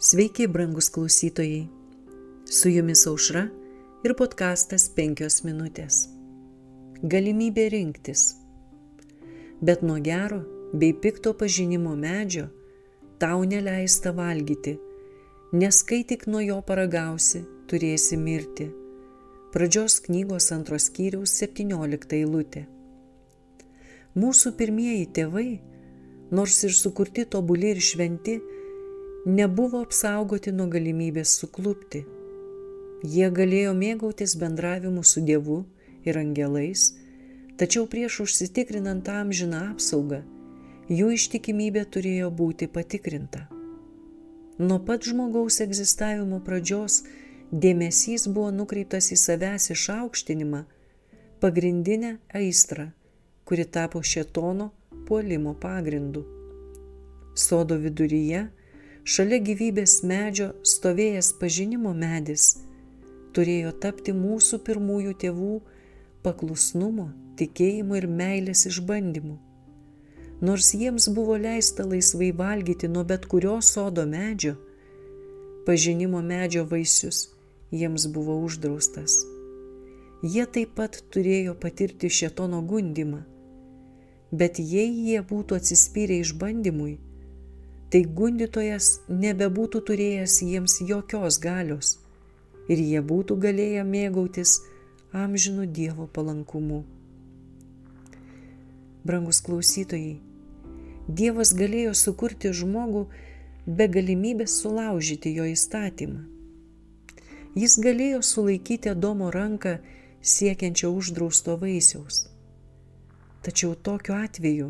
Sveiki, brangus klausytojai. Su jumis aušra ir podkastas 5 minutės. Galimybė rinktis. Bet nuo gero bei pikto pažinimo medžio tau neleista valgyti, nes kai tik nuo jo paragausi, turėsi mirti. Pradžios knygos antros skyriaus 17 eilutė. Mūsų pirmieji tėvai, nors ir sukurti tobuli ir šventi, nebuvo apsaugoti nuo galimybės suklupti. Jie galėjo mėgautis bendravimu su Dievu ir angelais, tačiau prieš užsitikrinant amžiną apsaugą, jų ištikimybė turėjo būti patikrinta. Nuo pat žmogaus egzistavimo pradžios dėmesys buvo nukreiptas į savęs išaukštinimą, pagrindinę aistrą, kuri tapo šetono puolimo pagrindu. Sodo viduryje šalia gyvybės medžio stovėjęs pažinimo medis turėjo tapti mūsų pirmųjų tėvų paklusnumo, tikėjimo ir meilės išbandymu. Nors jiems buvo leista laisvai valgyti nuo bet kurio sodo medžio, pažinimo medžio vaisius jiems buvo uždraustas. Jie taip pat turėjo patirti šetono gundimą, bet jei jie būtų atsispyrę išbandymui, tai gundytojas nebebūtų turėjęs jiems jokios galios ir jie būtų galėję mėgautis amžinų Dievo palankumu. Brangus klausytojai, Dievas galėjo sukurti žmogų be galimybės sulaužyti jo įstatymą. Jis galėjo sulaikyti Adomo ranką siekiančią uždrausto vaisiaus. Tačiau tokiu atveju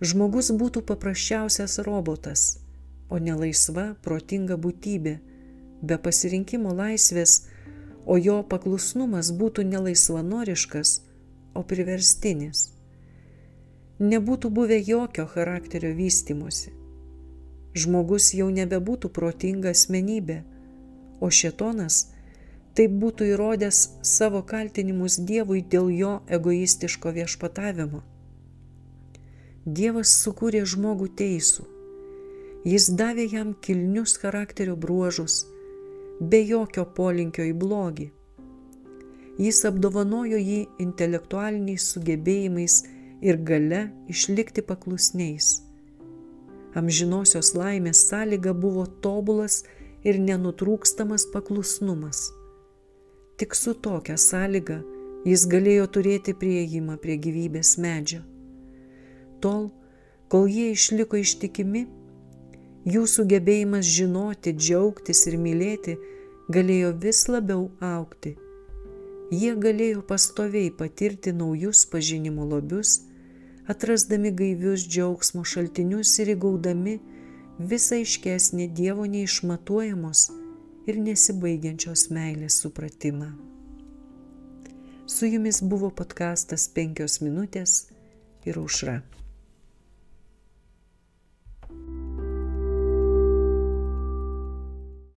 žmogus būtų paprasčiausias robotas, o ne laisva, protinga būtybė, be pasirinkimo laisvės, o jo paklusnumas būtų ne laisvanoriškas, o priverstinis. Nebūtų buvę jokio charakterio vystimosi. Žmogus jau nebebūtų protinga asmenybė, o šetonas taip būtų įrodęs savo kaltinimus Dievui dėl jo egoistiško viešpatavimo. Dievas sukūrė žmogų teisų. Jis davė jam kilnius charakterio bruožus, be jokio polinkio į blogį. Jis apdovanojo jį intelektualiniais sugebėjimais ir gale išlikti paklusniais. Amžinosios laimės sąlyga buvo tobulas ir nenutrūkstamas paklusnumas. Tik su tokia sąlyga jis galėjo turėti prieimą prie gyvybės medžio tol, kol jie išliko ištikimi, jų sugebėjimas žinoti, džiaugtis ir mylėti galėjo vis labiau aukti. Jie galėjo pastoviai patirti naujus pažinimo lobius, atrasdami gaivius džiaugsmo šaltinius ir įgaudami visą iškesnį Dievo neišmatuojamos ir nesibaigiančios meilės supratimą. Su jumis buvo podkastas penkios minutės ir aušra.